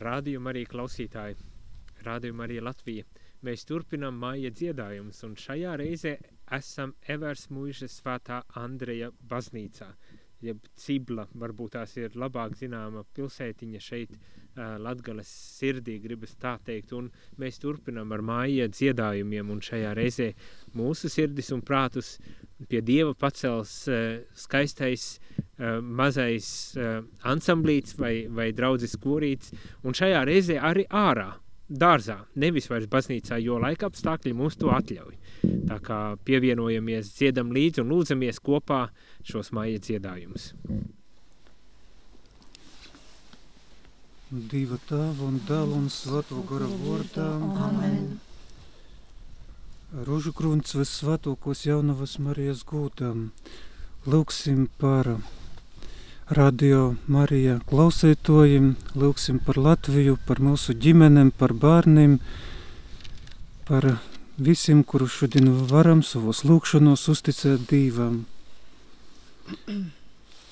Rādījuma arī klausītāji, rādījuma arī Latvija. Mēs turpinām māja dziedājumus, un šajā reizē esam Evers Mūžas svētā Andreja baznīcā. Jeb Cibla, varbūt tās ir labāk zināma pilsētiņa šeit uh, Latgales sirdī, gribas tā teikt, un mēs turpinām ar māja dziedājumiem, un šajā reizē mūsu sirdis un prātus pie Dieva pacels uh, skaistais uh, mazais ansamblīts vai, vai draudzes korīts, un šajā reizē arī ārā, dārzā, nevis vairs baznīcā, jo laika apstākļi mums to atļauj. Tā kā pievienojamies, dziedam līdzi un lūdzamies kopā šos māja dziedājumus. Dieva tēva un dēla un svēto gara vārdā. Amen. Rožu krūns visvētākos jaunavas Marijas gūdam. Lūksim par radio Marija klausētojiem, lūksim par Latviju, par mūsu ģimenēm, par bērniem, par visiem, kurus šodien varam savos lūkšanos uzticēt Dievam.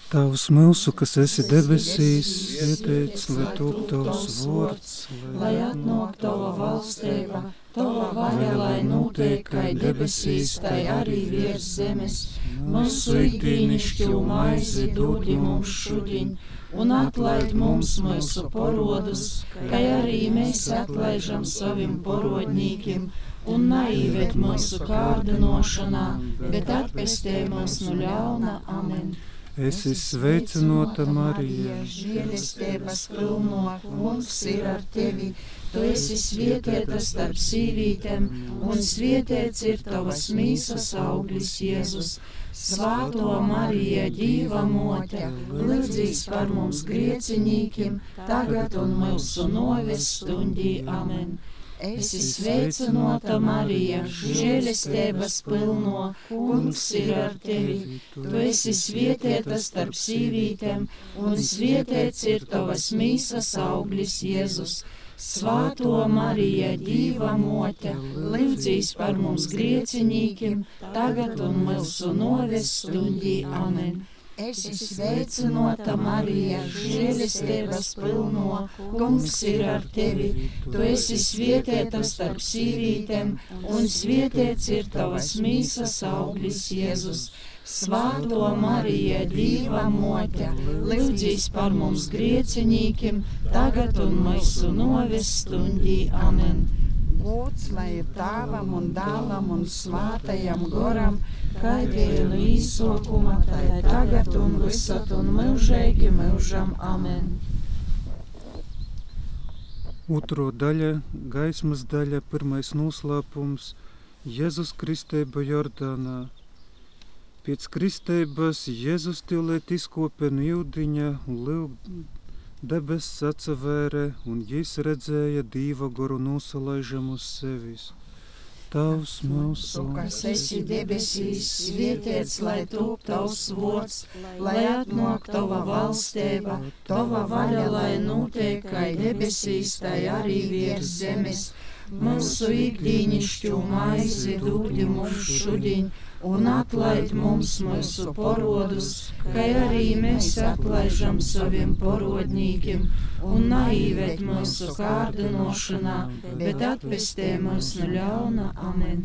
Tavs mūsu, kas esi debesīs, ieteic, lai top tavs vārds, lai atnāk tava valstība, tava vaļa, lai notiek, kā debesīs, tai arī virs zemes. Mūsu ikdienišķo maizi dod mums šodien, un atlaid mums mūsu porodus, kā arī mēs atlaižam saviem porodnīkiem, un naivet mūsu kārdinošanā, bet atpestē mūs no ļauna. Amen. Es esmu sveicināta Marija, žēlestības pilno, kungs ir ar tevi. Tu esi svietietā starp sīvītēm, un svietiets ir tavas mīsas auglis Jēzus. Svāto Marija, Dīva mote, lūdzīs par mums griecinīkiem, tagad un mūsu noves stundī. Amen. Es esmu sveicināta Marija, žēlestības pilno, kungs ir ar tevi. Tu esi svietietā starp sīvītēm, un svietiets ir tavas mīsas auglis Jēzus. Svāto Marija, Dīva mote, lūdzīs par mums griecinīkiem, tagad un mūsu noves stundī. Amen. Es esmu sveicināta Marija, žēlestības pilno, kungs ir ar tevi. Tu esi svietietā starp sīvītēm, un svietiets ir tavas mīsas auglis Jēzus. Svāto Marija, Dīva mote, lūdzīs par mums griecinīkiem, tagad un mūsu noves stundī. Amen. Gods lai ir tēvam un dēlam un svātajam goram, kā bija no izsokuma, tā ir tagad un visat un mūžīgi mūžam. Amen. Otro daļa, gaismas daļa, pirmais noslēpums - Jēzus Kristēba Jordānā. Pēc kristības Jēzus jūdiņa un liu debesis atsavēra, un jis redzēja Dīva goru nosalaižam uz sevis. Tavs mūsu, kas esi debesīs, svietiets, lai top tavs vārds, lai atnāk tava valstība, tava vaļa, lai notiek, kā debesīs, tai arī virs zemes. Mūsu ikdienišķo maizi dūdi mums šodien un atlaid mums mūsu porodus, kā arī mēs atlaižam saviem porodnīkiem, un naīvēt mūsu kārdinošanā, bet atpestē mūs no ļauna. Amen!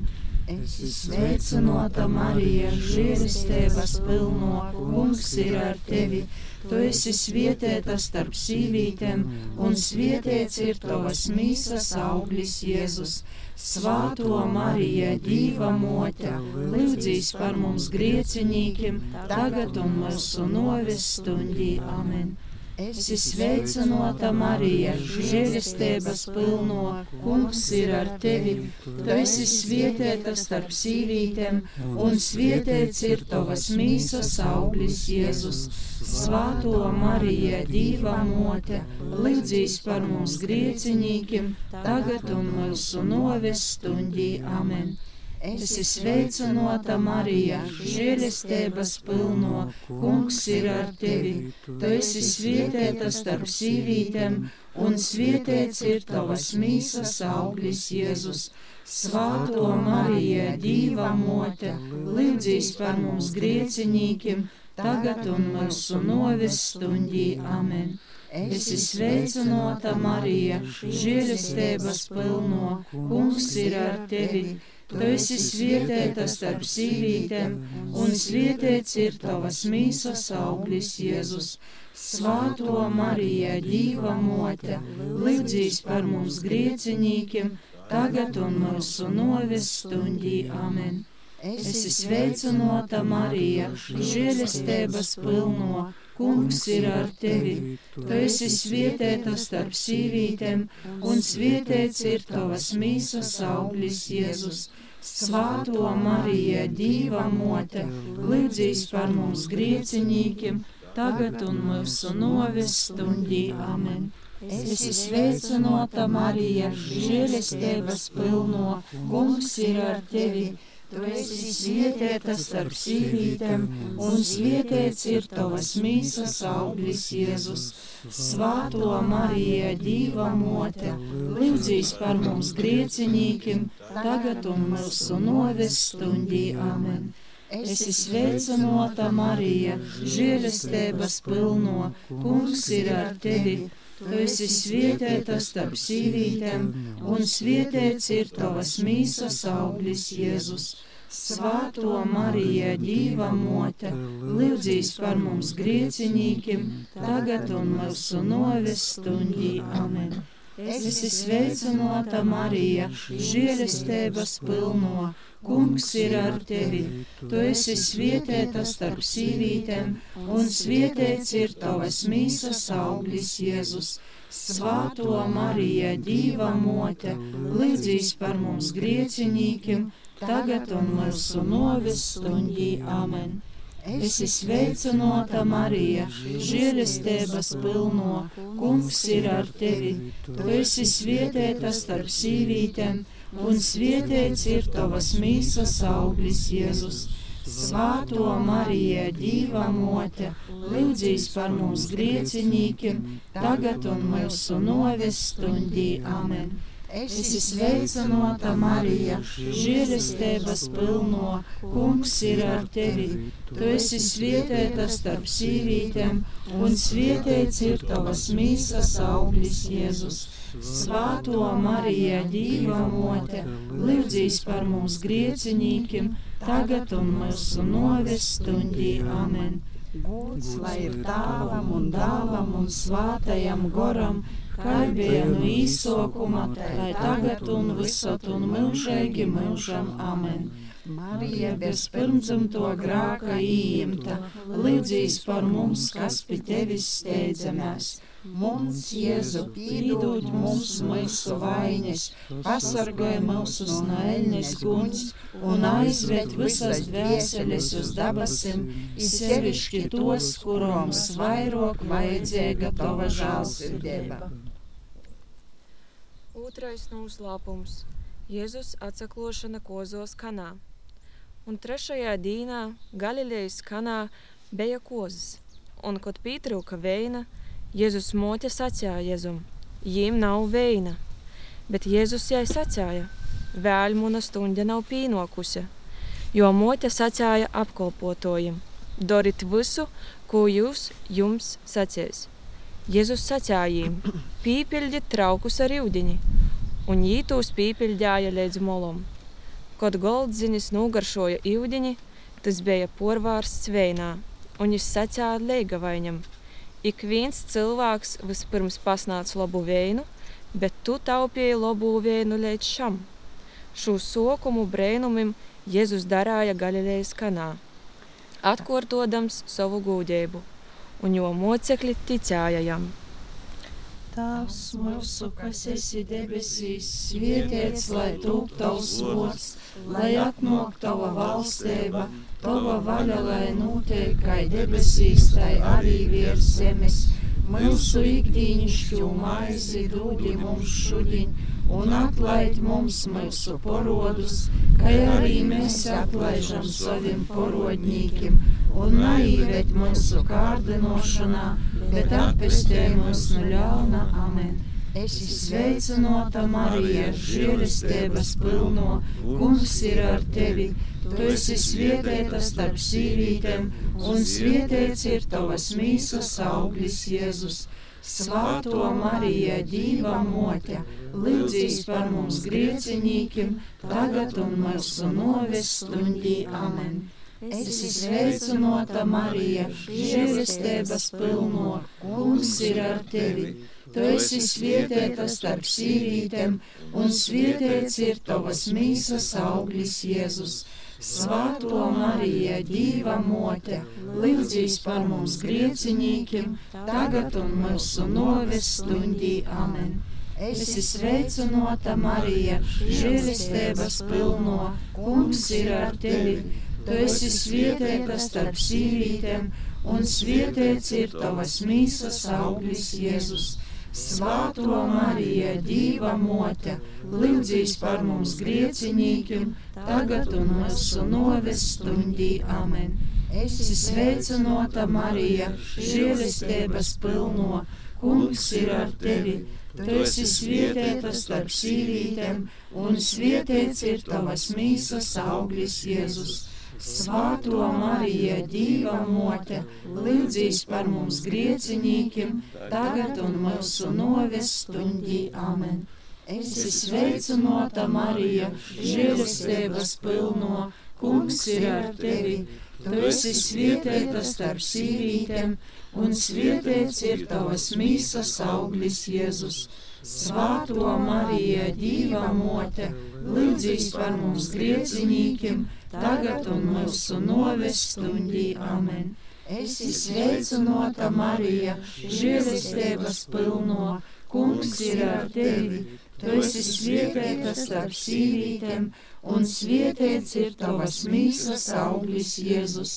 Es sveicināta Marija, žēlistēvas pilno, kungs ir ar tevi! Tu esi svietietā starp sīvītēm, un svietiets ir tavas mīsas auglis Jēzus. Svāto Marija, Dīva mote, lūdzīs par mums griecinīkiem, tagad un mūsu noves stundī. Amen! Es esmu sveicināta Marija, žēlistēbas pilno, kungs ir ar tevi. Tu esi svietietā starp sīvītēm, un svietiets ir tavas mīsas auglis Jēzus. Svāto Marija, Dīva mote, lūdzīs par mums griecinīkiem, tagad un mūsu noves stundī. Amen! Es esmu sveicināta Marija, žēlestības pilno, kungs ir ar tevi. Tu esi svietietā starp sīvītēm, un svietiets ir tavas mīsas auglis Jēzus. Svāto Marija, Dīva mote, lūdzīs par mums griecinīkiem, tagad un mūsu noves stundī. Amen! Esi sveicināta, Marija, žēlestības pilno, kungs ir ar tevi. Tu esi svietēta starp sīvītēm, un svietēts ir tavas mīsas auglis Jēzus. Svāto Marija, Dīva mote, lūdzīs par mums griecinīkiem, tagad un mūsu noves stundī. Amen. Esi sveicināta, Marija, žēlestības pilno Kungs ir ar tevi, tu esi svietēta starp sīvītēm, un svietēts ir tavas mīsas auglis Jēzus. Svāto Marija, Dīva mote, lūdzīs par mums griecinīkiem, tagad un mūsu noves stundī. Amen. Esi sveicināta Marija, žēlestības pilno, Kungs ir ar tevi Tu esi svietēta starp sīvītēm, un svietēts ir tavas mīsas auglis Jēzus. Svāto Marija, Dīva mote, lūdzīs par mums griecinīkim, tagad un mūsu noves stundī. Amen. Esi sveicināta Marija, žēlestības pilno, kungs ir ar tevi. Tu esi svietēta starp sīvītēm, un svietēts ir tavas mīsas auglis Jēzus. Svāto Marija, Dīva mote, lūdzīs par mums griecinīkim, tagad un mūsu noves stundī. Amen. Esi sveicināta Marija, žēlestības pilno, kungs ir ar tevi. Tu esi svietēta starp sīvītēm, un svietēts ir tavas mīsas auglis Jēzus. Svāto Marija, Dīva mote, līdzīs par mums griecinīkim, tagad un mūsu novis stundī. Amen. Esi sveicināta, Marija, žēlestības pilno, kungs ir ar tevi. Tu esi svietēta starp sīvītēm, un svietēts ir tavas mīsas auglis Jēzus. Svāto Marija, Dīva mote, lūdzīs par mums griecinīkiem, tagad un mūsu noves stundī. Amen. Esi sveicināta, Marija, žēlestības pilno, kungs ir ar tevi. Tu esi svietēta starp sīvītēm, un svietēts ir tavas mīsas auglis Jēzus. Svāto Marija, Dīva mote, lūdzīs par mums griecinīkiem, tagad un mūsu noves stundī. Amen. Gods lai ir tāvam un dāvam un svātajam goram no īsokuma, tā tagad un visot un mūžīgi mūžam. Amen. Marija bez pirmdzimto grāka īimta, līdzīs par mums, kas pie tevis steidzamies. Mums, Jēzu, piedod mums mūsu vainas, pasargāj mūsu snaļnes guns un aizved visas dvēseles uz dabasim, sevišķi tos, kurām vairāk vajadzīga tava žālsirdība. Otrais noslēpums - Jēzus atsaklošana kozos kanā. Un trešajā dīnā Galilejas kanā bija kozas, un, kad pietrūka veina, Jēzus mote sacīja Jēzum, jīm nav veina, bet Jēzus jai sacīja, vēl muna stunda nav pienokusi, jo mote sacīja apkolpotojiem, dariet visu, ko jūs jums sacīs. Jēzus sacījām: Pīpildiet traukus ar ūdeni, un viņi tos pīpildīja līdz molam. Kad goldzinis nogaršoja ūdeni, tas bija porvārsts veinā, un viņš sacīja Leigavainam: Ik viens cilvēks vispirms pasnāca labu veinu, bet tu taupīji labu veinu līdz šam. Šo sokumu brēnumim Jēzus darīja Galilejas kanā, atkārtodams savu gūdību un jo mocekļi ticēja jam. Tēvs mūsu, kas esi debesīs, svētīts lai tūp tavs vārds, lai atnāk tava valstība, tava vaļa, lai notiek kā debesīs, tai arī virs zemes. Mūsu ikdienišķo maizi dūdi mums šodien un atlaid mums mūsu porodus, kā arī mēs atlaižam saviem porodņīkiem, un neīvēt mūsu kārdinošanā, bet atpestē mūs no ļauna. Amen! Esi sveicināta, Marija, žēlestības pilno, kungs ir ar tevi! Tu esi svietēta starp sīvītēm, un svietēts ir tavas mīsas auglis Jēzus. Svāto Marija, Dīva mote, lūdzīs par mums griecinīkim, tagad un mūsu novestundī. Amen. Esi sveicinota Marija, žēlestības pilno, kungs ir ar tevi. Tu esi svietēta starp sīvītēm, un svietēts ir tavas mīsas auglis Jēzus. Svāto Marija, Dīva mote, lūdzīs par mums griecinīkiem, tagad un mūsu novestundī. Amen. Esi sveicinota Marija, žēlistēbas pilno, kungs ir ar tevi. Tu esi svietēta starp sīvītēm, un svietēts ir tavas mīsas auglis Jēzus. Svāto Marija, Dīva mote, lūdzīs par mums griecinīkiem, tagad un mūsu novestundī. Amen. Esi sveicinota Marija, žēlistēbas pilno, kungs ir ar tevi. Tu esi svietēta starp sīvītēm, un svietēts ir tavas mīsas auglis Jēzus. Svāto Marija, Dīva mote, lūdzīs par mums griecinīkiem, tagad un mūsu novestundī. Amen. Esi sveicinota Marija, žēlastības pilno, kungs ir ar tevi. Tu esi svietēta starp sīvītēm, un svietēts ir tavas mīsas auglis Jēzus. Svāto Marija, Dīva mote, lūdzīs par mums griecinīkiem, tagad un mūsu novestundī. Amen. Esi sveicinota Marija, žēlistēbas pilno, kungs ir ar tevi. Tu esi svietēta starp sīvītēm, un svietēts ir tavas mīsas auglis Jēzus.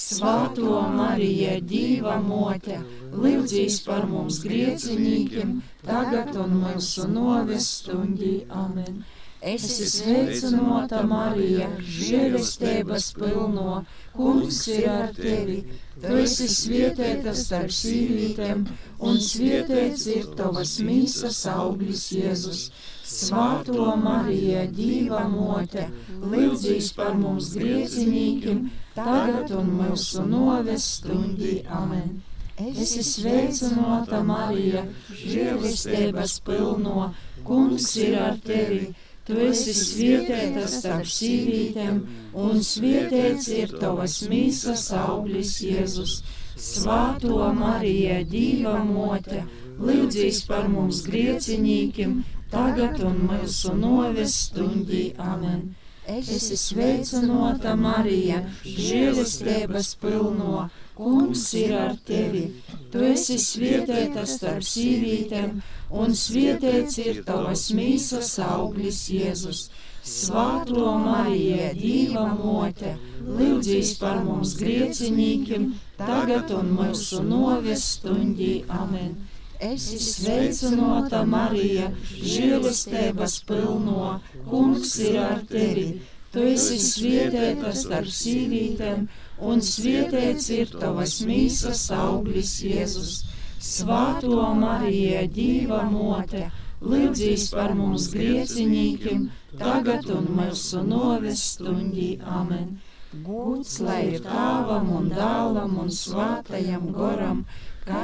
Svāto Marija, Dīva mote, lūdzīs par mums griecinīkiem, tagad un mūsu novestundī. Amen. Esi sveicinota Marija, žēlestības pilno, kungs ir ar tevi. Tu esi svietēta starp sīvītēm, un svietēts ir tavas mīsas auglis Jēzus. Svāto Marija, Dīva mote, lūdzīs par mums griecinīkim, tagad un mūsu novestundī. Amen. Esi sveicinota Marija, žēlistēbas pilno, kungs ir ar tevi. Tu esi svietēta starp sīvītēm, un svietēts ir tavas mīsas auglis Jēzus. Svāto Marija, Dīva mote, lūdzīs par mums griecinīkim, tagad un mūsu novestundī. Amen. Esi sveicinota Marija, žēlistēbas pilno, kungs ir ar tevi. Tu esi svietēta starp sīvītēm, un svietēts ir tavas mīsas auglis Jēzus. Svāto Marija, Dīva mote, lūdzīs par mums griecinīkim, tagad un mūsu novestundī. Amen. Esi sveicinota Marija, žēlastības pilno, kungs ir ar tevi. Tu esi svietēta starp sīvītēm, un svietēts ir tavas mīsas auglis Jēzus. Svāto Marija, Dīva mote, lūdzīs par mums griecinīkim, tagad un mūsu novestundī. Amen. Gūts lai ir tāvam un dālam un svātajam goram kā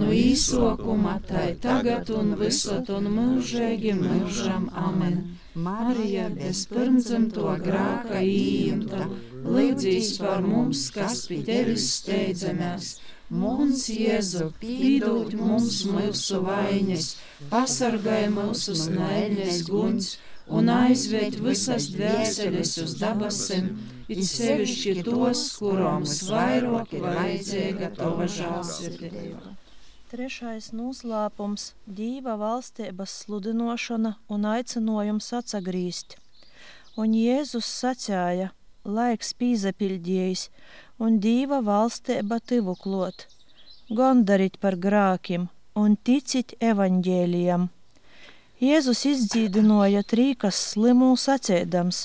no īsokuma, tai tagad un visot un mūžīgi mūžam amen. Marija bez pirmdzimto grāka īimta, līdzīs par mums, kas pie tevis steidzamies. Mums, Jēzu, pīdūt mums mūsu vainas, pasargāj mūsu snēļņas guņus un aizved visas dvēseles uz dabasim it sevišķi tos, kurām visvairāk ir vajadzīga tava žēlsirdība. Trešais noslēpums - dīva valstības sludinošana un aicinājums atsagrīst. Un Jēzus sacīja, laiks pīzapildījis, un dīva valstība tivuklot. Gondarit par grākim un ticit evaņģēlijam. Jēzus izdzīdināja trīkas slimu sacēdams: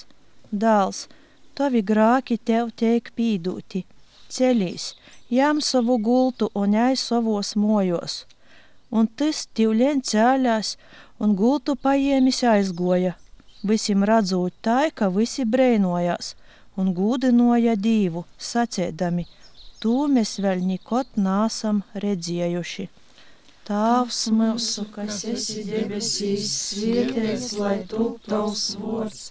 Dāls, tavi grāki tev tiek pīdūti. Ceļīs, jām savu gultu un ai savos mojos. Un tas tīvlien cēlās un gultu paiemis aizgoja. Visiem redzot tā, ka visi brēnojās un gūdinoja dīvu, sacēdami, tū mēs vēl nikot nāsam redzējuši. Tēvs mūsu, kas esi debesīs, svētīts lai top tavs vārds,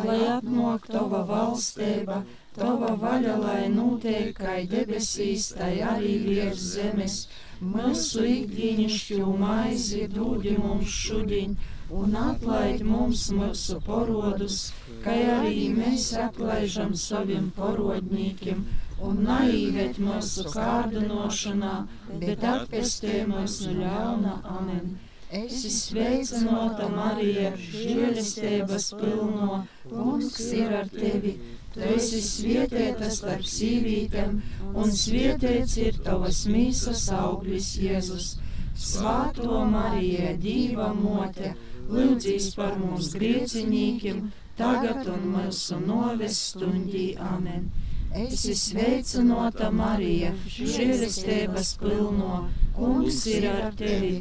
lai atnāk tava valstība, tava vaļa, lai notiek kā debesīs, tai arī virs zemes. Mūsu ikdienišķo maizi dūdi mums šodien, un atlaid mums mūsu porodus, kā arī mēs atlaižam saviem porodnīkiem un neīvēt mūsu kārdinošanā, bet atpestē mūsu ļauna. Amen. Esi sveicināta, Marija, žēlestības pilno, kungs ir ar tevi. Tu esi svietēta starp sīvītēm, un svietēts ir tavas mīsas auglis Jēzus. Svāto Marija, Dīva mote, lūdzīs par mums griecinīkiem, tagad un mūsu noves stundī. Amen. Esi sveicināta, Marija, žēlestības pilno, kungs ir ar tevi.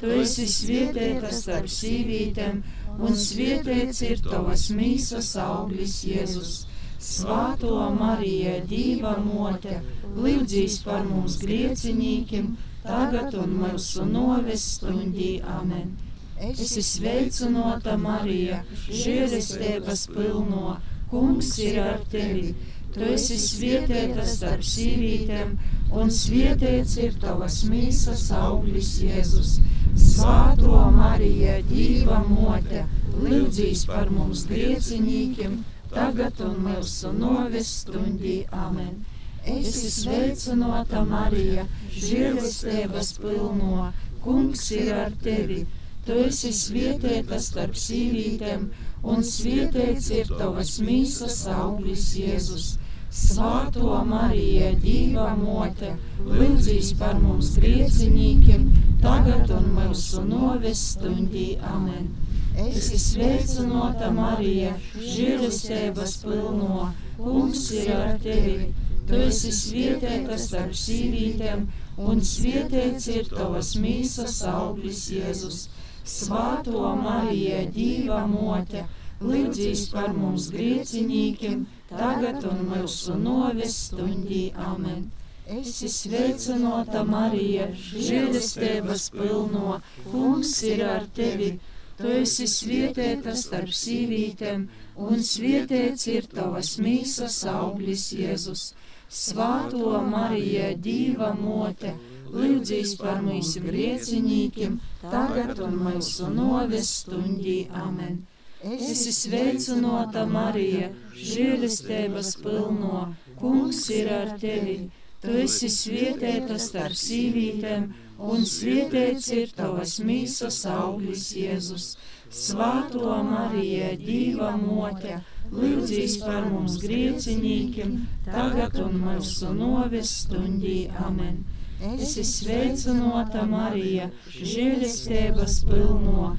Tu esi svietēta starp sīvītēm, un svietēts ir tavas mīsas auglis Jēzus. Svāto Marija, Dīva mote, lūdzīs par mums griecinīkim, tagad un mūsu noves stundī. Amen. Esi sveicināta, Marija, žēlestības pilno, kungs ir ar tevi Tu esi svietēta starp sīvītēm, un svietēts ir tavas mīsas auglis Jēzus. Svāto Marija, Dīva mote, lūdzīs par mums griecinīkiem, tagad un mūsu noves stundī. Amen. Esi sveicināta Marija, žēlestības pilno, kungs ir ar tevi. Tu esi svietēta starp sīvītēm, un svietēts ir tavas mīsas auglis Jēzus. Svāto Mariju, Dieva mote, lūdzīs par mums griecinīkiem, tagad un mūsu novestundī. Amen. Esi sveicināta Marija, žēlestības pilno, kungs ir ar tevi. Tu esi svietēta starp sīvītēm, un svietēts ir tavas mīsas auglis Jēzus. Svāto Mariju, Dieva mote, lūdzīs par mums griecinīkiem, tagad un mūsu noves stundī. Amen. Esi sveicināta, Marija, žēlestības pilno, kungs ir ar tevi. Tu esi svietēta starp sīvītēm, un svietēts ir tavas mīsas auglis Jēzus. Svāto Marija, Dīva mote, lūdzīs par mūsu griecinīkiem, tagad un mūsu noves stundī. Amen. Esi sveicināta, Marija, žēlestības pilno, kungs ir ar tevi. Tu esi svietēta starp sīvītēm, un svietēts ir tavas mīsas auglis Jēzus. Svāto Marija, Dīva mote, lūdzīs par mums griecinīkiem, tagad un mūsu noves stundī. Amen. Esi sveicināta, Marija, žēlestības pilno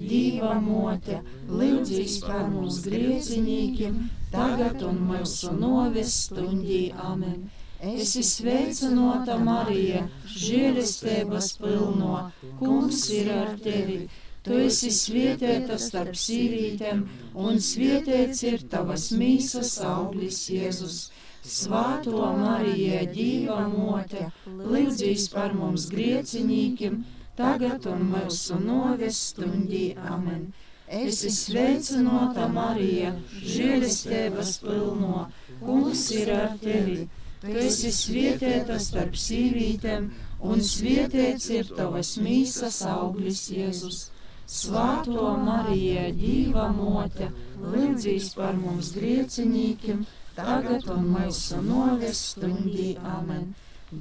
Dieva mote, lūdzīs par mums griecinīkiem, tagad un mūsu noves stundī. Amen. Esi sveicināta, Marija, žēlestības pilno, kungs ir ar tevi. Tu esi svietēta starp sīvītēm, un svietēts ir tavas mīsas auglis Jēzus. Svāto Marija, Dieva mote, lūdzīs par mums griecinīkiem, tagad un mūsu noves stundī. Amen. Esi sveicināta, Marija, žēlestības pilno, kungs ir ar tevi. Tu esi svietēta starp sīvītēm, un svietēts ir tavas mīsas auglis Jēzus. Svāto Marija, Dīva mote, lūdzīs par mums griecinīkiem, tagad un mūsu noves stundī. Amen.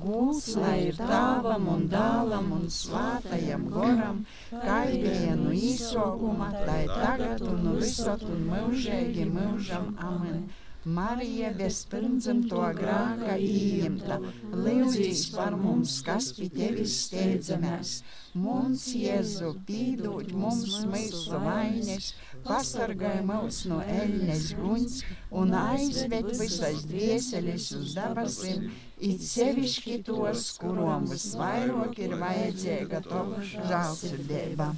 Gūs, lai ir tēvam un dēlam un svātajam goram, kā bija no īsokuma, tai tagad un visot un mūžīgi mūžam amen. Marija bez pirmdzimto grāka īimta, lūdzīs par mums, kas pie tevis steidzamies. Mums, Jēzu, pīdūt mums mūsu vainas, pasargāj mūs no eļņas guņas un aizved visas dvieseļas uz dabasim, it sevišķi tos, kurom visvairāk ir vajadzīga tava žālsirdība.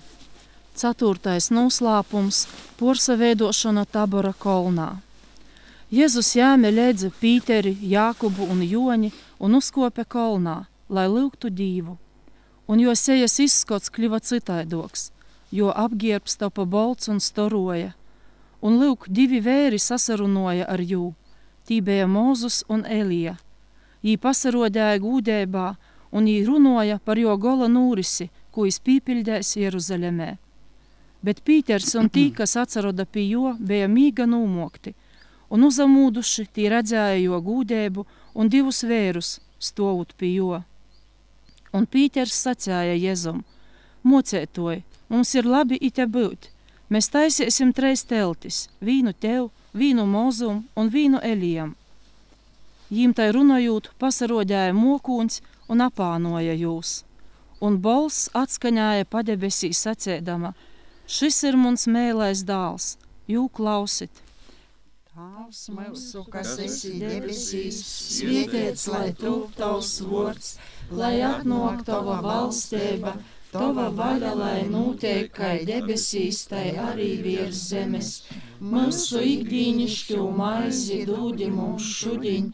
Ceturtais noslēpums - porsa veidošana tabora kolnā. Jēzus ņēma līdzi Pīteri, Jākubu un Joni un uzkopa kolnā, lai lūgtu dievu. Un jo sejas izskats kļuva citaidoks, jo apgierbs tapa bolts un storoja. Un lūk, divi vēri sasarunoja ar jū, tī bija Mūzus un Elija. Jī pasarodēja gūdībā, un jī runoja par jo gola nūrisi, ko jis pīpildēs Jeruzalemē. Bet Pīters un tī, kas atceroda pie jo, bija mīga nūmokti, un uzamūduši tī redzēja jo gūdēbu un divus vērus stovut pie jo. Un Pīters sacēja Jēzum, mocētoji, mums ir labi ite būt, mēs taisiesim treis teltis, vīnu tev, vīnu mozum un vīnu Elijam. Jīm tai runājot, pasarodēja mokūns un apānoja jūs un bols atskaņāja padebesīs sacēdama: Šis ir mums mēlais dāls, jū klausit! Tēvs mūsu, kas esi debesīs, svētīts lai top tavs vārds, lai atnāk tava valstība, tava vaļa, lai notiek kā debesīs, tai arī virs zemes. Mūsu ikdienišķo maizi dūdi mums šodien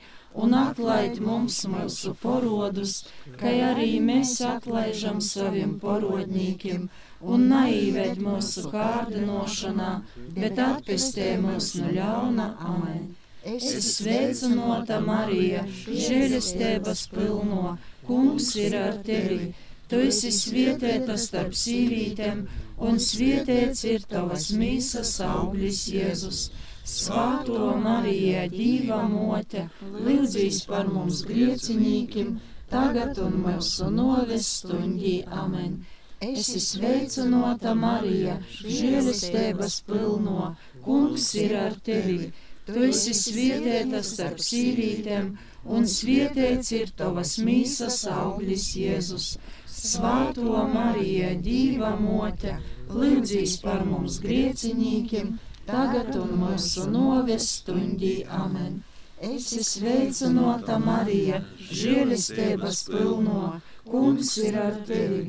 un atlaid mums mūsu porodus, kā arī mēs atlaižam saviem porodnīkiem, un neīved mūsu kārdinošanā, bet atpestē mūs no ļauna. Amen! Es sveicinota Marija, žēlestības pilno, kungs ir ar tevi! Tu esi svietēta starp sīvītēm, un svietēts ir tavas mīsas auglis Jēzus. Svāto Marija, Dīva mote, lūdzīs par mums griecinīkim, tagad un mūsu novestundī. Amen. Es esmu sveicinota Marija, žēlistēbas pilno, kungs ir ar tevi. Tu esi svietēta starp sīvītēm, un svietēts ir tavas mīsas auglis Jēzus. Svāto Marija, Dīva mote, lūdzīs par mums griecinīkim, tagad un mūsu novestundī. Amen. Es esmu sveicinota Marija, žēlistēbas pilno, kungs ir ar tevi.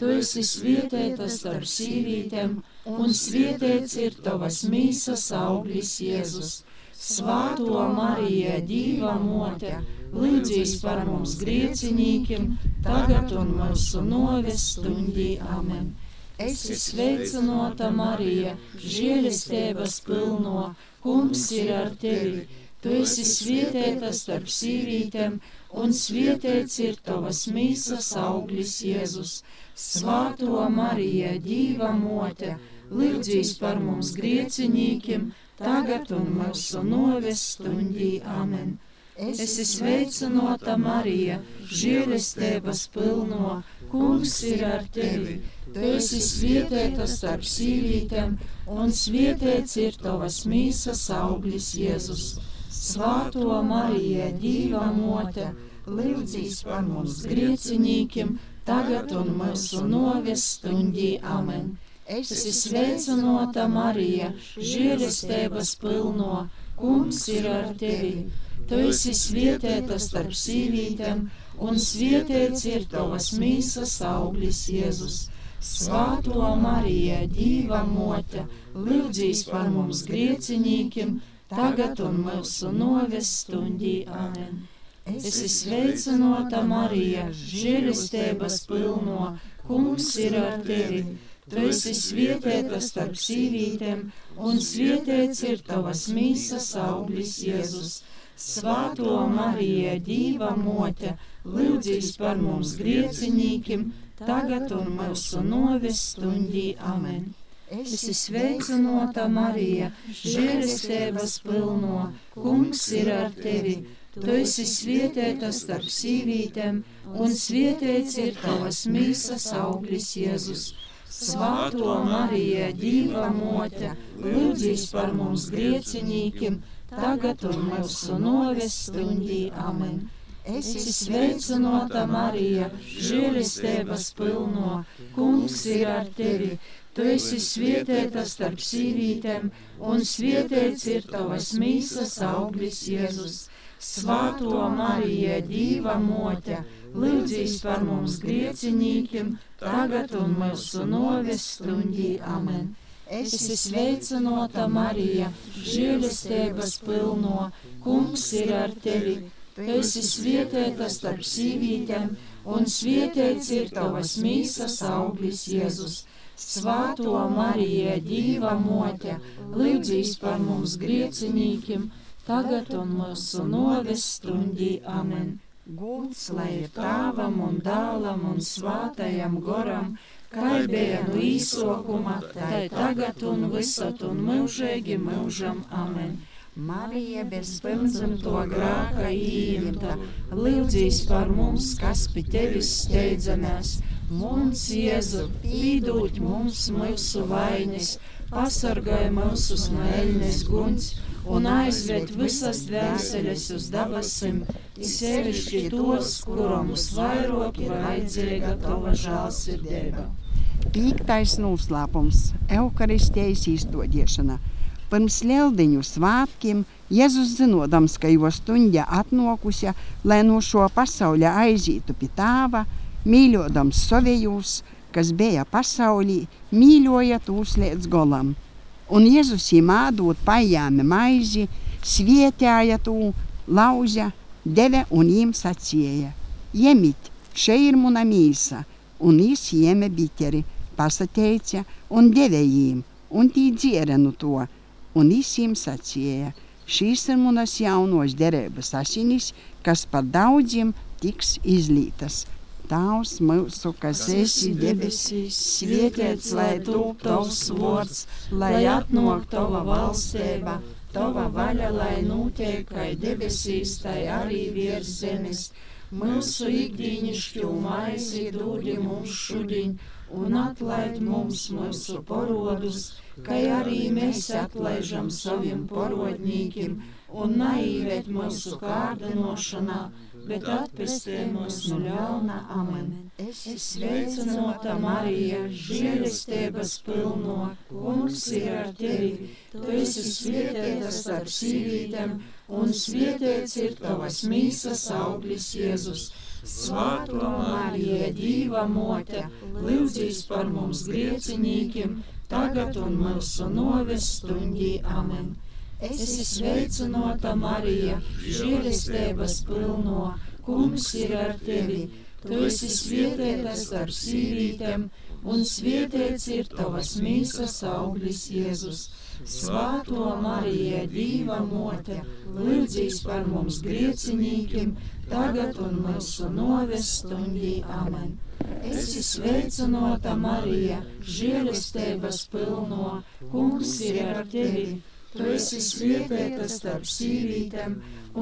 Tu esi svietēta starp sīvītēm, un svietēts ir tavas mīsas auglis Jēzus. Svāto Marija, Dīva mote, lūdzīs par mums griecinīkim, tagad un mūsu novestundī. Amen. Es esmu sveicinota Marija, žēlestības pilno, kungs ir ar tevi. Tu esi svietēta starp sīvītēm, un svietēts ir tavas mīsas auglis Jēzus. Svāto Marija, Dīva mote, lūdzīs par mums griecinīkim, tagad un mūsu novestundī. Amen. Es esmu sveicinota Marija, žēlestības pilno, kungs ir ar tevi. Tu esi svietēta starp sīvītēm, un svietēts ir tavas mīsas auglis Jēzus. Svāto Marija, Dīva mote, lūdzīs par mums griecinīkim, tagad un mūsu novestundī. Amen. Es esmu sveicinota Marija, žēlestības pilno, kungs ir ar tevi. Tu esi svietēta starp sīvītēm, un svietēts ir tavas mīsas auglis Jēzus. Svāto Marija, Dīva mote, lūdzīs par mums griecinīkim, tagad un mūsu novestundī. Amen. Es esmu sveicinota Marija, žēlistēbas pilno, kungs ir ar tevi. Tu esi svietēta starp sīvītēm, un svietēts ir tavas mīsas auglis Jēzus. Svāto Marija, Dīva mote, lūdzīs par mums griecinīkim, tagad un mūsu novestundī. Amen! Es esmu sveicinota Marija, žēlestības pilno, kungs ir ar tevi. Tu esi svietēta starp sīvītēm, un svietēts ir tavas mīsas auglis Jēzus. Svāto Marija, Dīva mote, lūdzīs par mums griecinīkim, tagad un mūsu novestundī. Amen! Es esmu sveicinota Marija, žēlistēbas pilno, kungs ir ar tevi. Tu esi svietēta starp sīvītēm, un svietēts ir tavas mīsas auglis Jēzus. Svāto Marija, Dīva mote, lūdzīs par mums griecinīkiem, tagad un mūsu novestundī. Amen. Esi sveicināta, Marija, žēlestības pilno, kungs ir ar tevi. Tu esi svētīta starp sīvītēm, un svētīts ir tavas mīsas auglis Jēzus. Svāto Marija, Dīva mote, lūdzīs par mums griecinīkiem, tagad un mūsu noves stundī. Amen. Gūts lai ir tāvam un dālam un svātajam goram, kā bija no īsokuma, tā tagad un visat un mūžīgi mūžam. Amen. Marija bez Pirmzimto grāka īimta, lūdzīs par mums, kas pie tevis steidzamies. Mums, Jēzu, pīdūt mums mūsu vainas, pasargāj mūsus no eļnes guņas un aizved visas dvēseles uz dabasim, sevišķi tos, kuram visvairāk ir vajadzīga tava žālsirdība. Piektais noslēpums - Euharistijas izdošana. Pirms lieldiņu svētkiem Jēzus zinodams, ka jo stundja atnokusi, lai no šo pasauļa aizītu pie tēva, mīļodams savējos, kas bija pasaulī, mīļoja tūs līdz golam. Un Jēzus īmādot paijāmi maizi, svietēja to, lauža, deve un jiem sacīja: Jemit, šeit ir mana mīsa, un jis jēme biteri, pasateica un deve jiem, un tī dziera no to, un jis jiem sacīja: Šīs ir manas jaunos derības asinis, kas par daudziem tiks izlītas. Tavs mūsu, kas esi debesīs, svētīts lai top tavs vārds, lai atnāk tava valstība, tava vaļa, lai notiek kā debesīs, tai arī virs zemes. Mūsu ikdienišķo maizi dodi mums šodien, un atlaid mums mūsu porodus, kā arī mēs atlaižam saviem porodnīkiem, un naīvēt mūsu kārdinošanā bet atpestē mūs no ļauna. Amen. Es sveicinota Marija, žēlestības pilno, kungs ir ar tevi. Tu esi svētīta starp sīvītēm, un svētīts ir tavas mīsas auglis Jēzus. Svāto Marija, Dīva mote, lūdzīs par mums griecinīkiem, tagad un mūsu noves stundī. Amen. Esi sveicinota Marija, žēlestības pilno, kungs ir ar tevi. Tu esi svētīta starp sīvītēm, un svētīts ir tavas mīsas auglis Jēzus. Svāto Marija, Dīva mote, lūdzīs par mums griecinīkiem, tagad un mūsu noves stundī. Amen. Esi sveicinota Marija, žēlestības pilno, kungs ir ar tevi. Tu esi svētīta starp sīvītēm,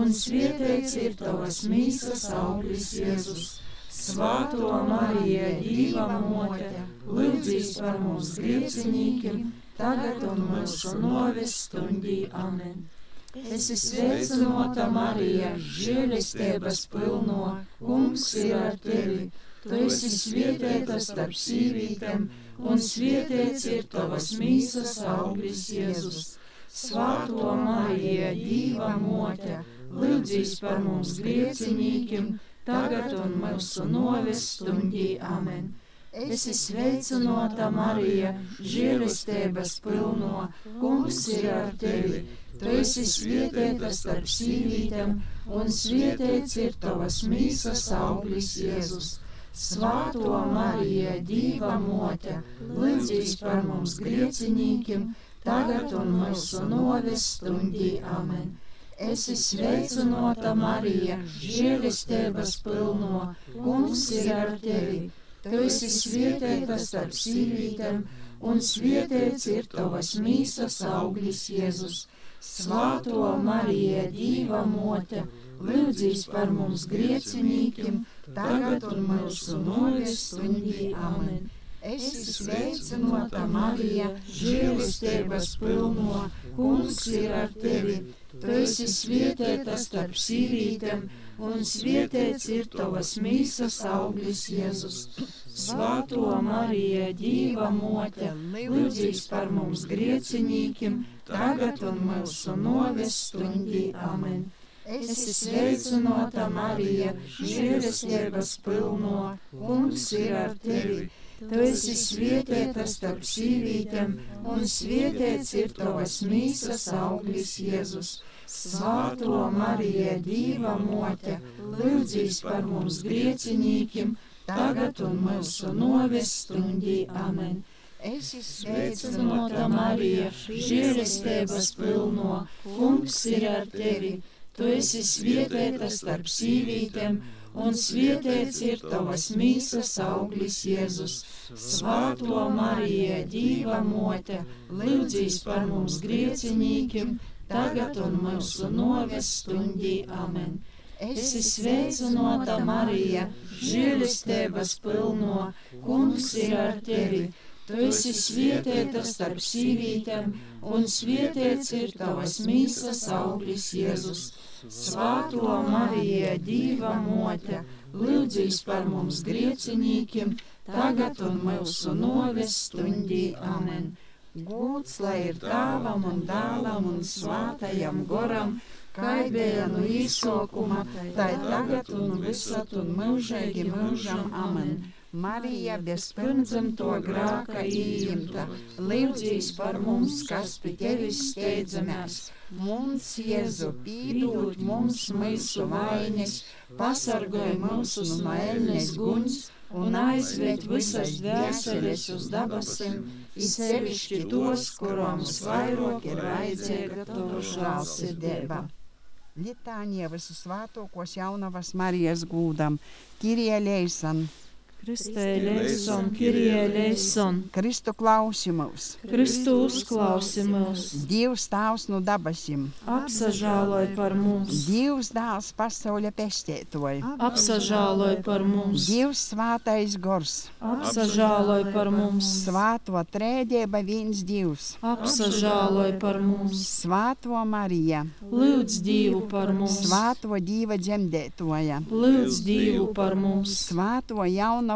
un svētīts ir tavas mīsas auglis Jēzus. Svāto Marija, Dīva mote, lūdzīs par mums griecinīkiem, tagad un mūsu noves stundī. Amen. Esi sveicinota Marija, žēlestības pilno, kungs ir ar tevi. Tu esi svētīta starp sīvītēm, un svētīts ir tavas mīsas auglis Jēzus. Svāto Marija, Dīva mote, lūdzīs par mums griecinīkiem, tagad un mūsu noves stundī. Amen. Esi sveicinota Marija, žēlistēbas pilno, kungs ir ar tevi. Tu esi svētīta starp sīvītēm, un svētīts ir tavas mīsas auglis Jēzus. Svāto Marija, Dīva mote, lūdzīs par mums griecinīkiem, tagad un mūsu noves stundī. Amen. Esi sveicinota Marija, žēlistēbas pilno, kungs ir ar tevi. Tu esi svētīta starp sīvītēm, un svētīts ir tavas mīsas auglis Jēzus. Svāto Marija, Dīva mote, lūdzīs par mums griecinīkim, tagad un mūsu noves stundī. Amen. Esi sveicināta, Marija, žēlistības pilno, kungs ir ar tevi. Tu esi svētīta starp sīvītēm, un svētīts ir tavas mīsas auglis Jēzus. Svāto Marija, Dīva mote, lūdzīs par mums griecinīkim, tagad un mūsu noves stundī. Amen. Esi sveicināta, Marija, žēlistības pilno, kungs ir ar tevi. Tu esi svietietā starp sīvītēm, un svietiets ir tavas mīsas auglis Jēzus. Svāto Marija, Dīva mote, lūdzīs par mums griecinīkiem, tagad un mūsu noves stundī. Amen. Es Sveicināta Marija, žēlestības pilno, kungs ir ar tevi. Tu esi svietietā starp sīvītēm, un svietiets ir tavas mīsas auglis Jēzus. Svāto Marija, Dīva mote, lūdzīs par mums griecinīkiem, tagad un mūsu noves stundī. Amen. Es esmu sveicināta Marija, žēlestības pilno, kungs ir ar tevi. Tu esi svietietā starp sīvītēm, un svietiets ir tavas mīsas auglis Jēzus. Svāto Marija, Dīva mote, lūdzīs par mums griecinīkiem, tagad un mūsu noves stundī. Amen. Gūts lai ir tēvam un dēlam un svātajam goram, kā bija no īsokuma, tā ir tagad un visat un mūžīgi mūžam. Amen. Marija bez Pirmdzimto grāka īimta, lūdzīs par mums, kas pie tevis steidzamies. mums Jēzu Pīdūt mums mūsu vainas, pasargāj mūsu no ēnes guņas un aizved visas dvēseles uz dabasim, it sevišķi tos, kurām visvairāk ir vajadzīga tava žēlsirdība. Litānija visu svētokos jaunavas Marijas gūdam, Kirie Leisan, Kristē leison, Kirie leison, Kristu klausimus, Kristu uzklausi mūs, Dievs tavs no dabasim, apsažāloj par mums, Dievs dāls pasaules pestētoji, apsažāloj par mums, Dievs svātais gors, apsažāloj par mums, svāto trēdēba viens Dievs, apsažāloj par mums, svāto Marija, lūdz Dievu par mums, svāto Dieva dzemdētoja, lūdz Dievu par mums, svāto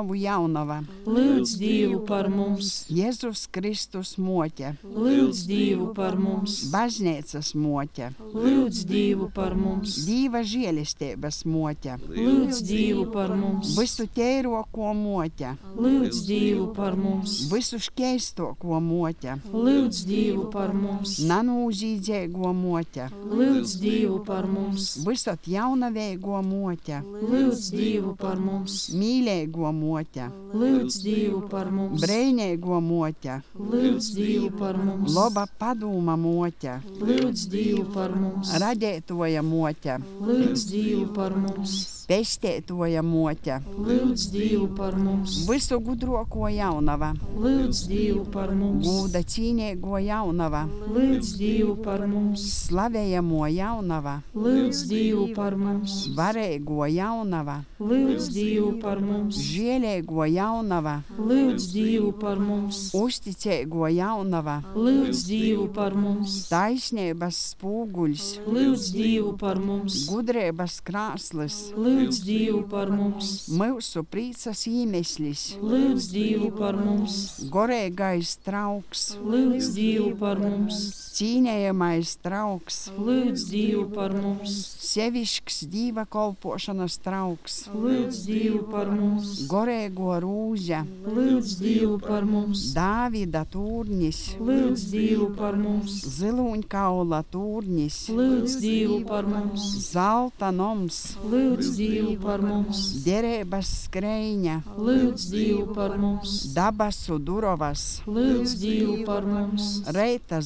slavų jaunavą. Lūdz Dievu par mums. Jėzus Kristus motė. Lūdz Dievu par mums. Baznėcas motė. Lūdz Dievu par mums. Dieva žėlistėbės motė. Lūdz Dievu par mums. Visų teiro kuo motė. Lūdz Dievu par mums. Visų škeisto kuo motė. Lūdz Dievu par mums. Nanų žydžiai kuo motė. Lūdz Dievu par mums. Visat jaunavei kuo motė. Lūdz Dievu par mums. Mylėjai kuo motė. Moķe, lūdz Dievu par mums, brēņēgo moķe, lūdz Dievu par mums, loba padūma moķe, lūdz Dievu par mums, radētoja moķe, lūdz Dievu par mums, pestētoja moķe, lūdz Dievu par mums, visu gudroko jaunava, lūdz Dievu par mums, gūda cīnēgo jaunava, lūdz Dievu par mums, slavējamo jaunava, lūdz Dievu par mums, varēgo jaunava, lūdz Dievu par mums, žielēgo jaunava, lūdz Dievu par mums, uzticēgo jaunava, lūdz Dievu par mums, taisnības spūguļs, lūdz Dievu par mums, gudrības krāslis, lūdz Dievu par mums, mūsu prīcas iemeslis, lūdz Dievu par mums, gorēgais trauks, lūdz Dievu par mums, cīnējamais trauks, lūdz Dievu par mums, sevišķs dīva kolpošanas trauks, lūdz Dievu par mums, gorēgo rūža, lūdz Dievu par mums, Dāvida turnis, lūdz Dievu par mums, ziluņkaula turnis, lūdz Dievu par mums, zelta noms, lūdz Dievu par mums, derības skreņa, lūdz Dievu par mums, dabasu durovas, lūdz Dievu par mums, reita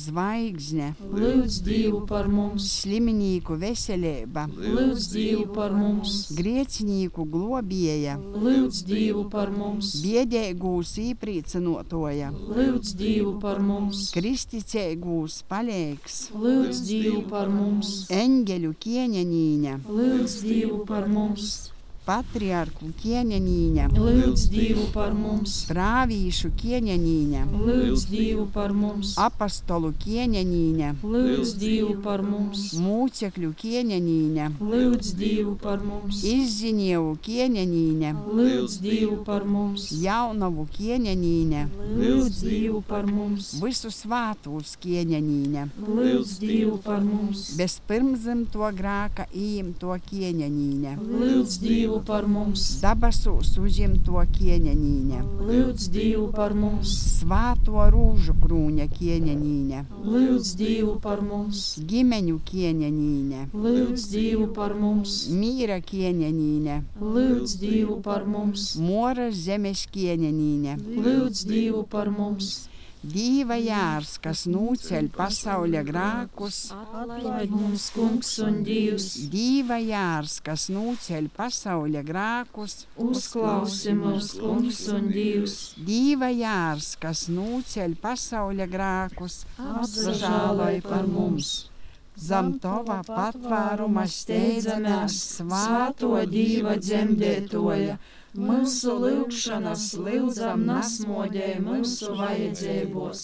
zvaigzne, lūdz Dievu par mums, slimnīku veselība, lūdz Dievu par mums, griecinīku globieja, lūdz Dievu par mums, biedēgūs īprīcinotoja, lūdz Dievu par mums, kristicēgūs palīgs, lūdz Dievu par mums, eņģeļu kieņenīņa, lūdz Dievu par mums, patriarku kieņenīņa, lūdz Dievu par mums, prāvīšu kieņenīņa, lūdz Dievu par mums, apostolu kieņenīņa, lūdz Dievu par mums, mūcekļu kieņenīņa, lūdz Dievu par mums, izzinievu kieņenīņa, lūdz Dievu par mums, jaunavu kieņenīņa, lūdz Dievu par mums, visu svātūs kieņenīņa, lūdz Dievu par mums, bez pirmzimto grāka īimto kieņenīņa, lūdz Dievu Dievu par mums, Dabasos uzņemto ķieņaņīne, lūdz Dievu par mums, svāto rūžu krūņa ķieņaņīne, lūdz Dievu par mums, ģimeņu ķieņaņīne, lūdz Dievu par mums, mīra ķieņaņīne, lūdz Dievu par mums, moras zemes ķieņaņīne, lūdz Dievu par mums, Dīva jārs, kas nūceļ pasaules grākus, atlaid mums kungs un Dievs, Dīva jārs, kas nūceļ pasaules grākus, uzklausi mūs kungs un Dievs, Dīva jārs, kas nūceļ pasaules grākus, apzažālai par mums. zem tava patvēruma steidzamies Svāto Dieva dzemdētoja, mūsu lūgšanas lūdzam nasmodē mūsu vajadzībos,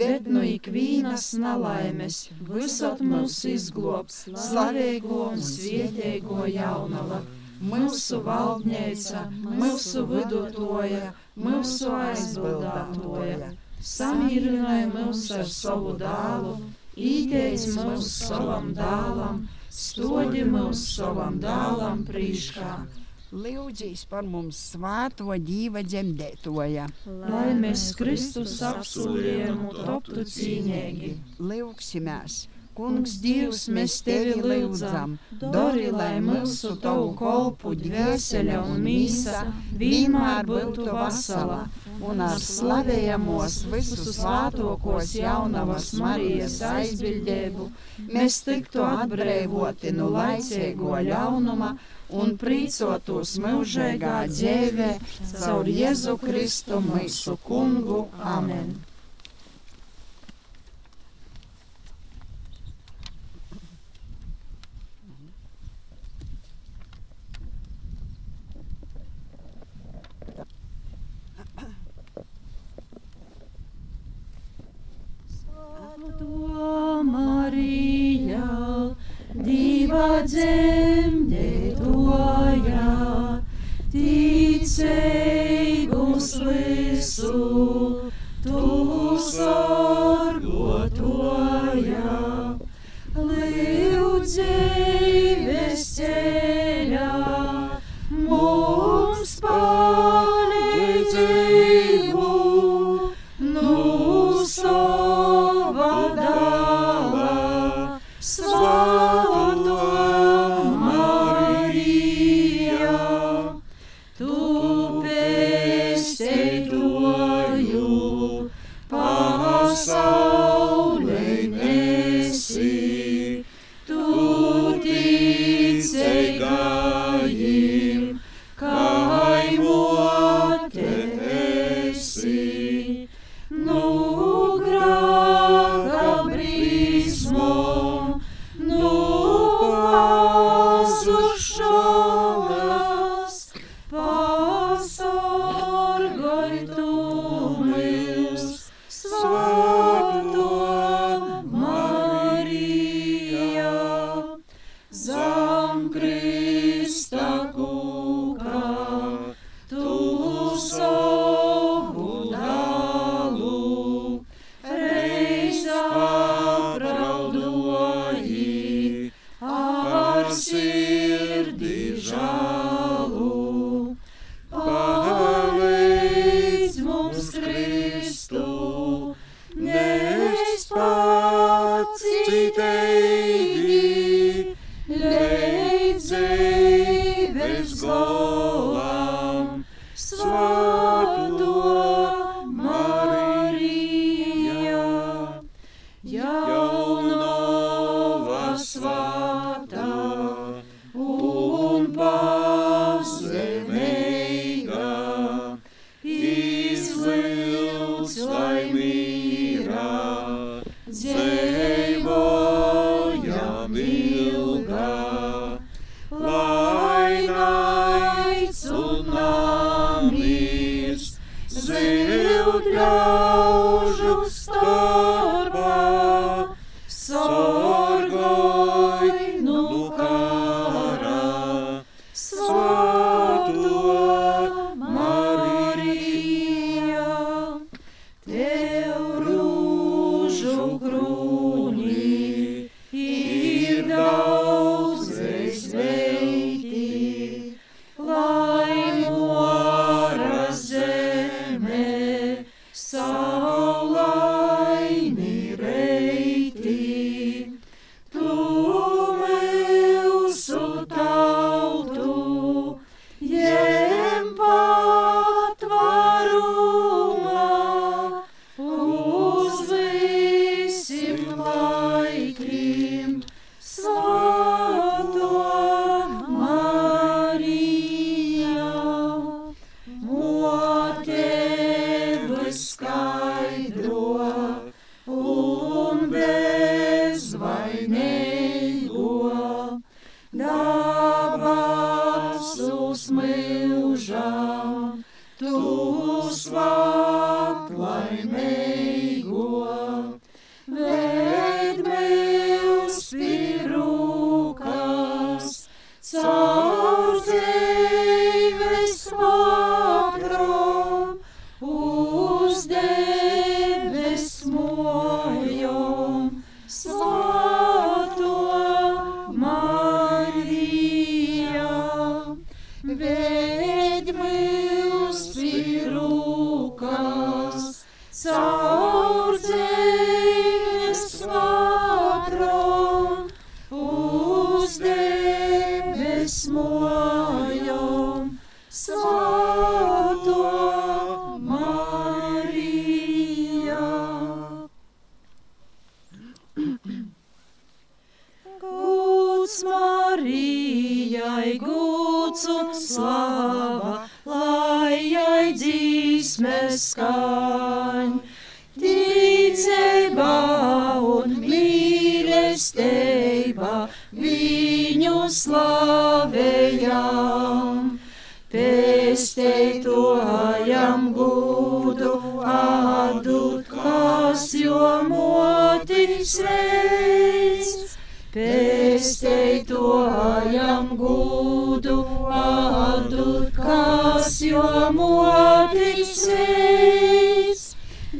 bet no ikvienas nelaimes visot mūs izglobs slavīgo un svietēgo jaunava. Mūsu valdnīca, mūsu vidutoja, mūsu aizbildātoja, samierināja mūs ar savu dālu, īteic mūs savam dālam, stodi mūs savam dālam prīškā. Lūdzīs par mums svāto dīva dzemdētoja. Lai mēs Kristus apsolījumu toptu cīnīgi. Lūksimies! Kungs, Dievs, mēs tevi lūdzam, dori, lai mūsu tavu kolpu dvēsele un mīsa vienmēr būtu vasala, un ar slavējamos visus svātokos jaunavas Marijas aizbildēbu mēs tiktu atbrīvoti no laicīgo ļaunuma un prīcotos mūžīgā dzīvē caur Jēzu Kristu mūsu kungu. Amen!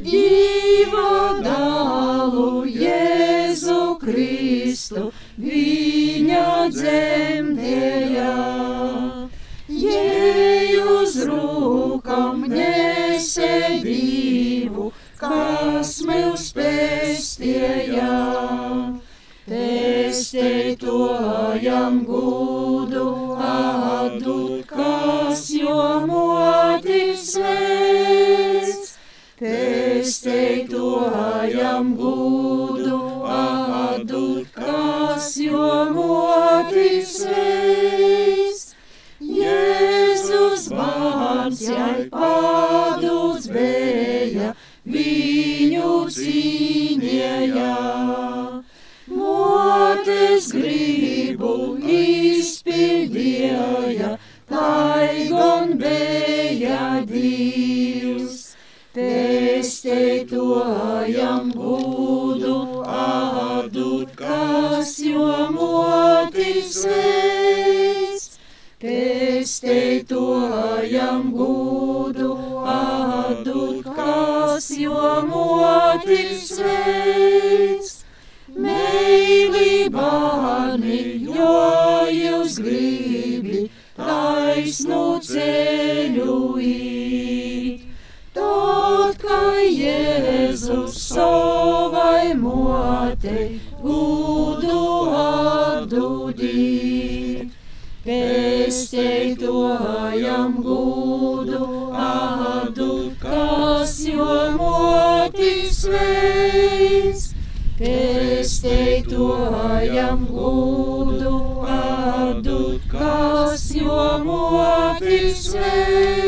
Dieva dālu Jēzu Kristu viņa dzemdējā. Jēzus rūkam nesē divu, kas mūs pestījā. Pesteitojam gūdu Pesteitojam gūdu atdūt, kas jo motis veids. Jēzus bērns jai padūts bija, viņu cīnījā. Motes gribu izpildīja, tai gon bija Dievs. Pesteitojam gūdu atdūt, kas jo motis veids. Pesteitojam gūdu atdūt, kas jo motis veids. Meilībāni, jo jūs gribi taisnu ceļu īt. Tad, kā Jēzus savai motei gūdu atdūdīt. Pesteitojam gūdu atdūt, kas jo motis veids. Pesteitojam gūdu atdūt, kas jo motis veids.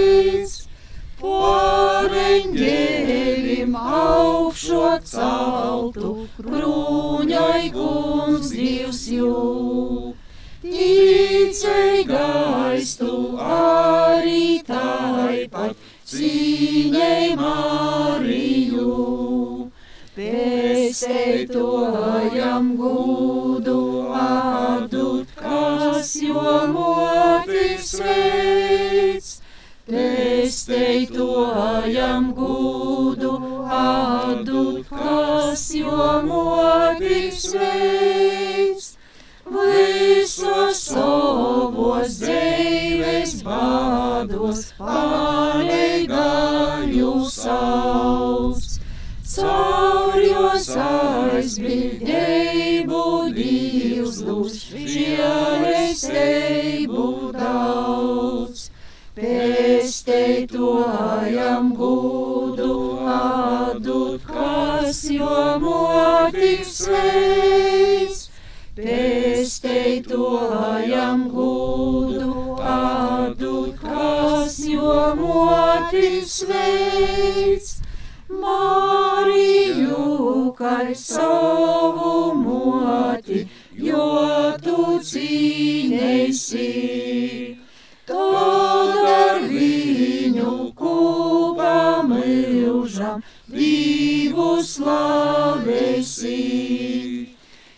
Augšot celtu, krūņai kungs divs jū. Ticei gaistu arī taipat cīņai Mariju. Pesteitojam gūdu atdūt, kas jo motis veids. Pesteitojam gūdu atdūt, kas jo motis veids. Visos savos dzīves bādos pāreigaļu sauc. Caur jos aizbildību Dievs lūdz žēlestību daudz. Pesteitojam gūdu atdūt, kas jo motis veids. Pesteitojam gūdu atdūt, kas jo motis veids. Mariju, kā savu moti, jo tu cīnēsi. Tad ar viņu slavesi.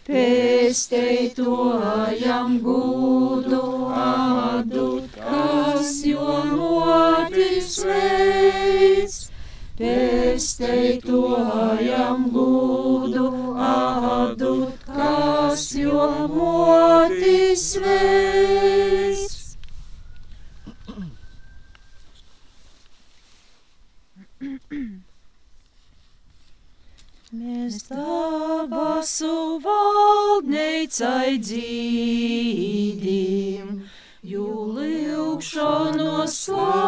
Pesteitojam gudu atdut, kas jo motis veids. Pesteitojam gudu atdut, kas jo motis veids. Mēs dabasu valdneicai dzīdim, jū lūgšanu slavējamies,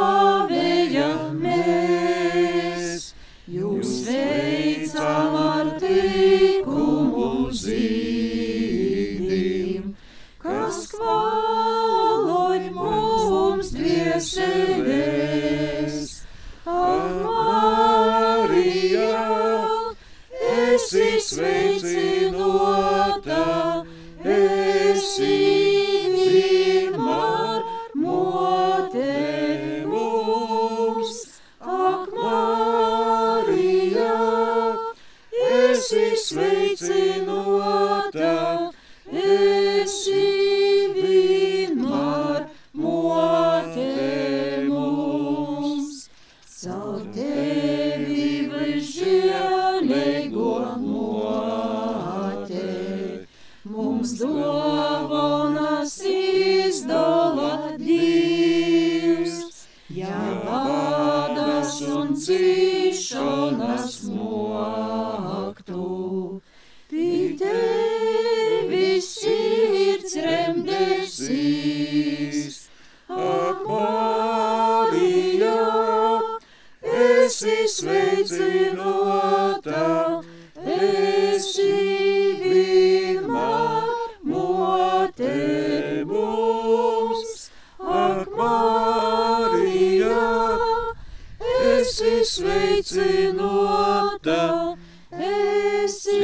sveicinota, esi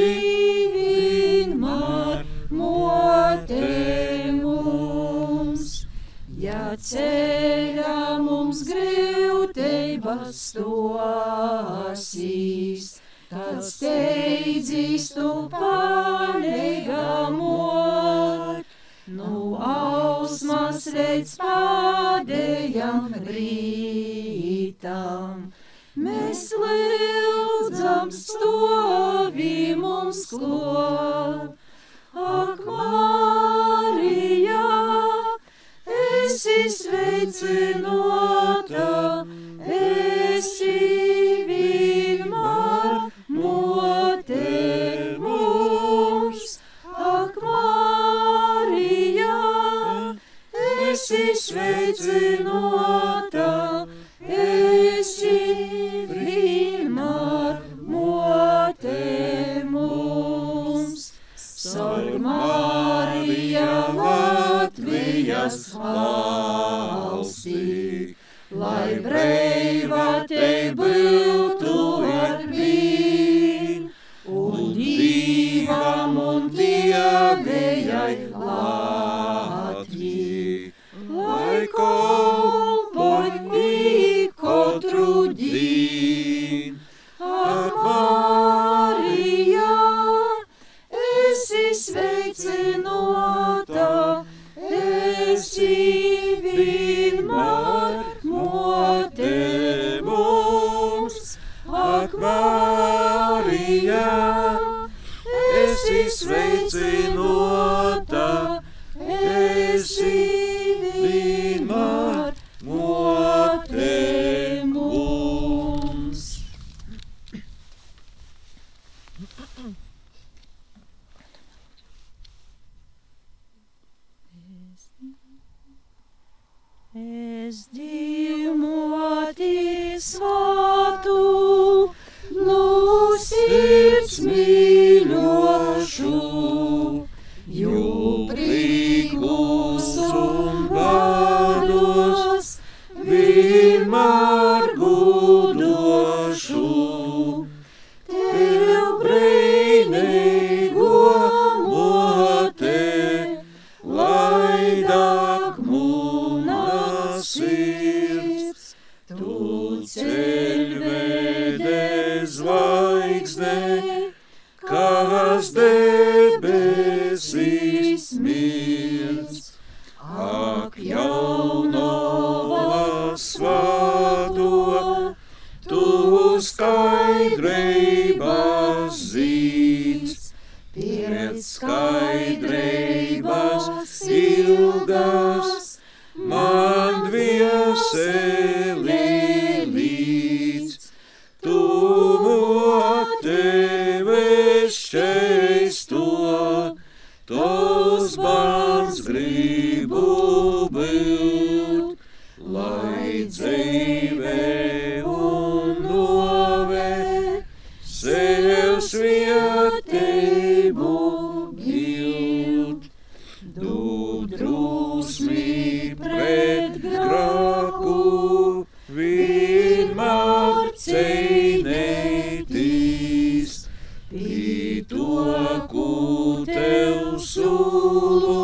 vienmēr mote mums. Ja ceļā mums grūtības stosīs, tad steidzīs tu palīgamot. Nu ausmas līdz pādējam rītam, mēs lūdzam stovī mums klot. Ak, Marija, esi sveicinota, esi vienmēr mote mums. Ak, Marija, esi sveicinota, Latvijas valstī, lai brīva te būtu esi Oğlum.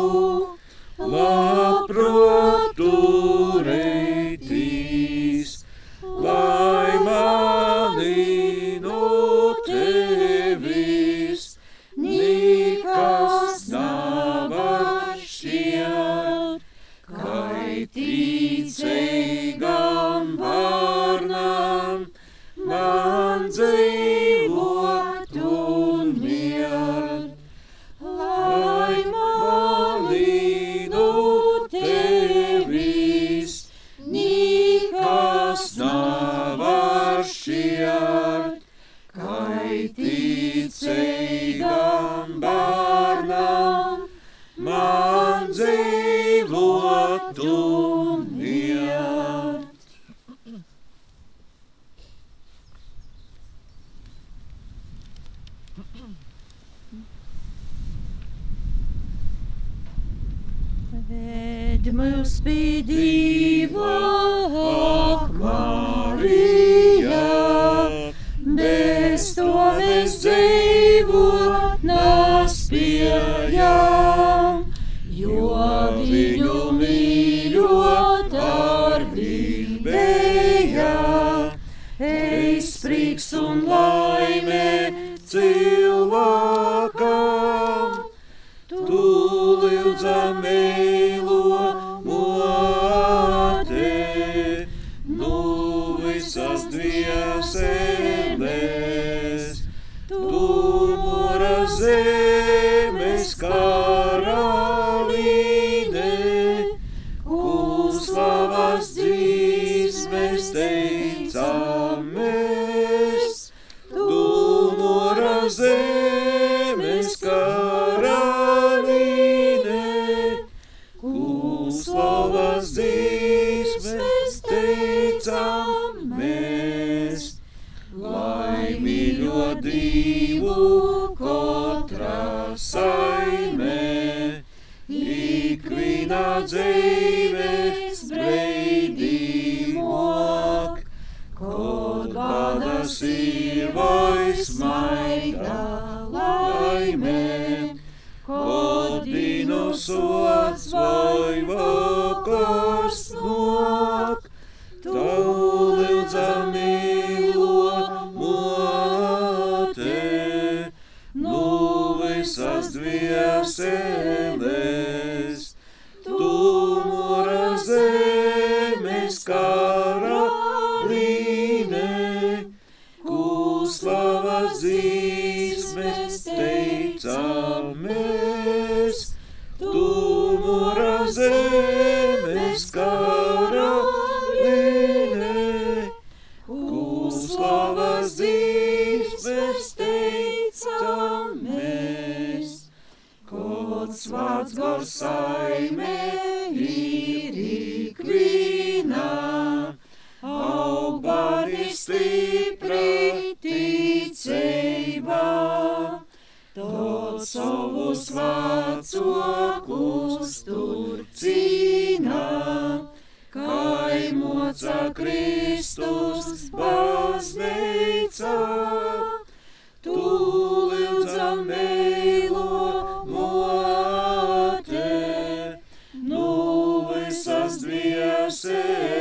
Visas dvieseles,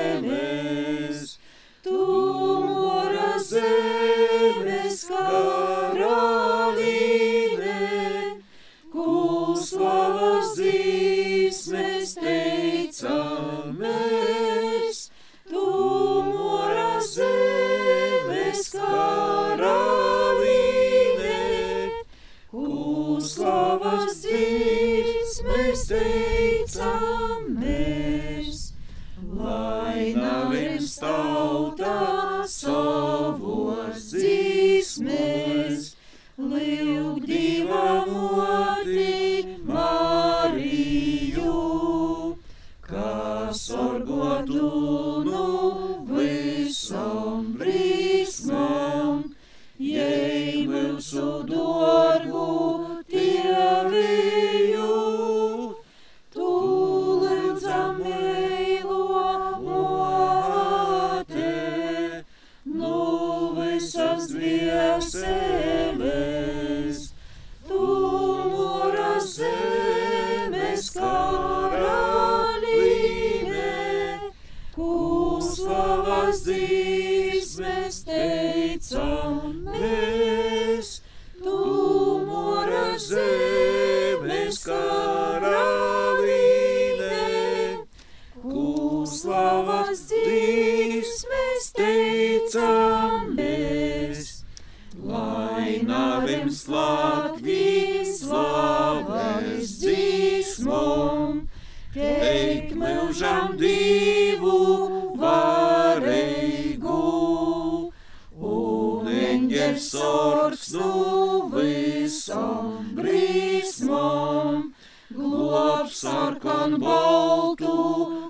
sarkanu baltu,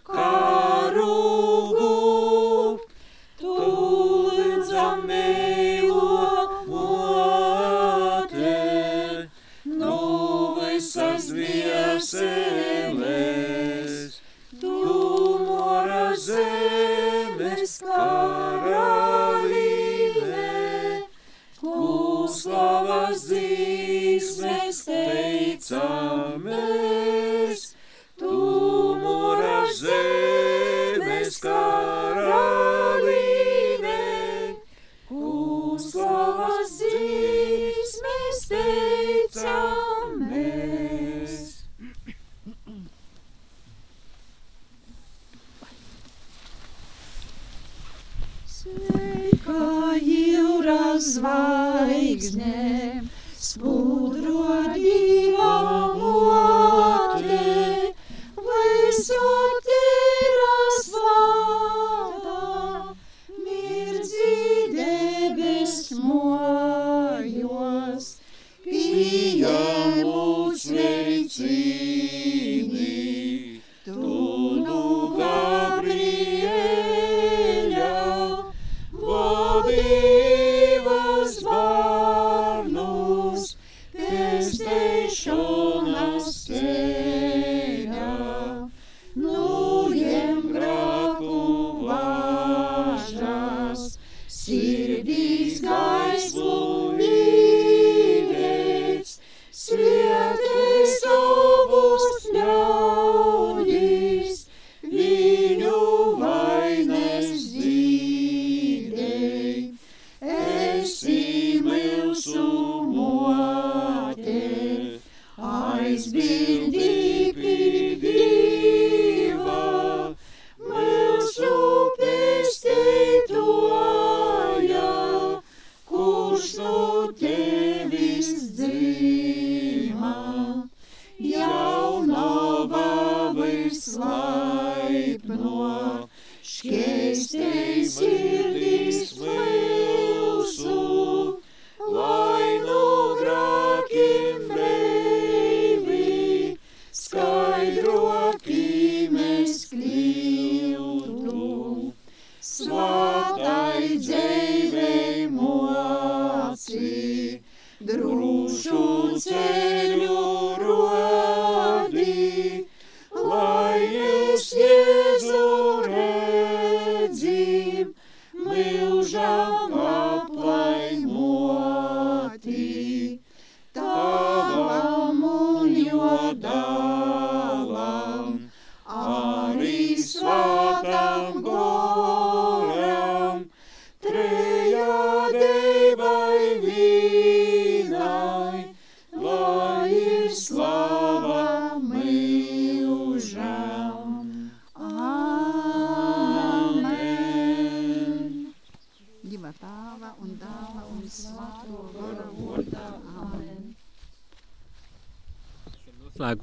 eggs now.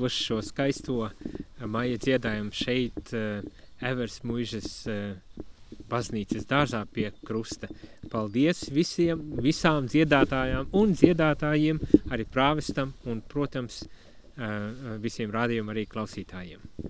apmeklējuši šo skaisto eh, maija dziedājumu šeit, eh, Everas mūžas eh, baznīcas dārzā pie krusta. Paldies visiem, visām dziedātājām un dziedātājiem, arī prāvestam un, protams, visiem rādījumu arī klausītājiem.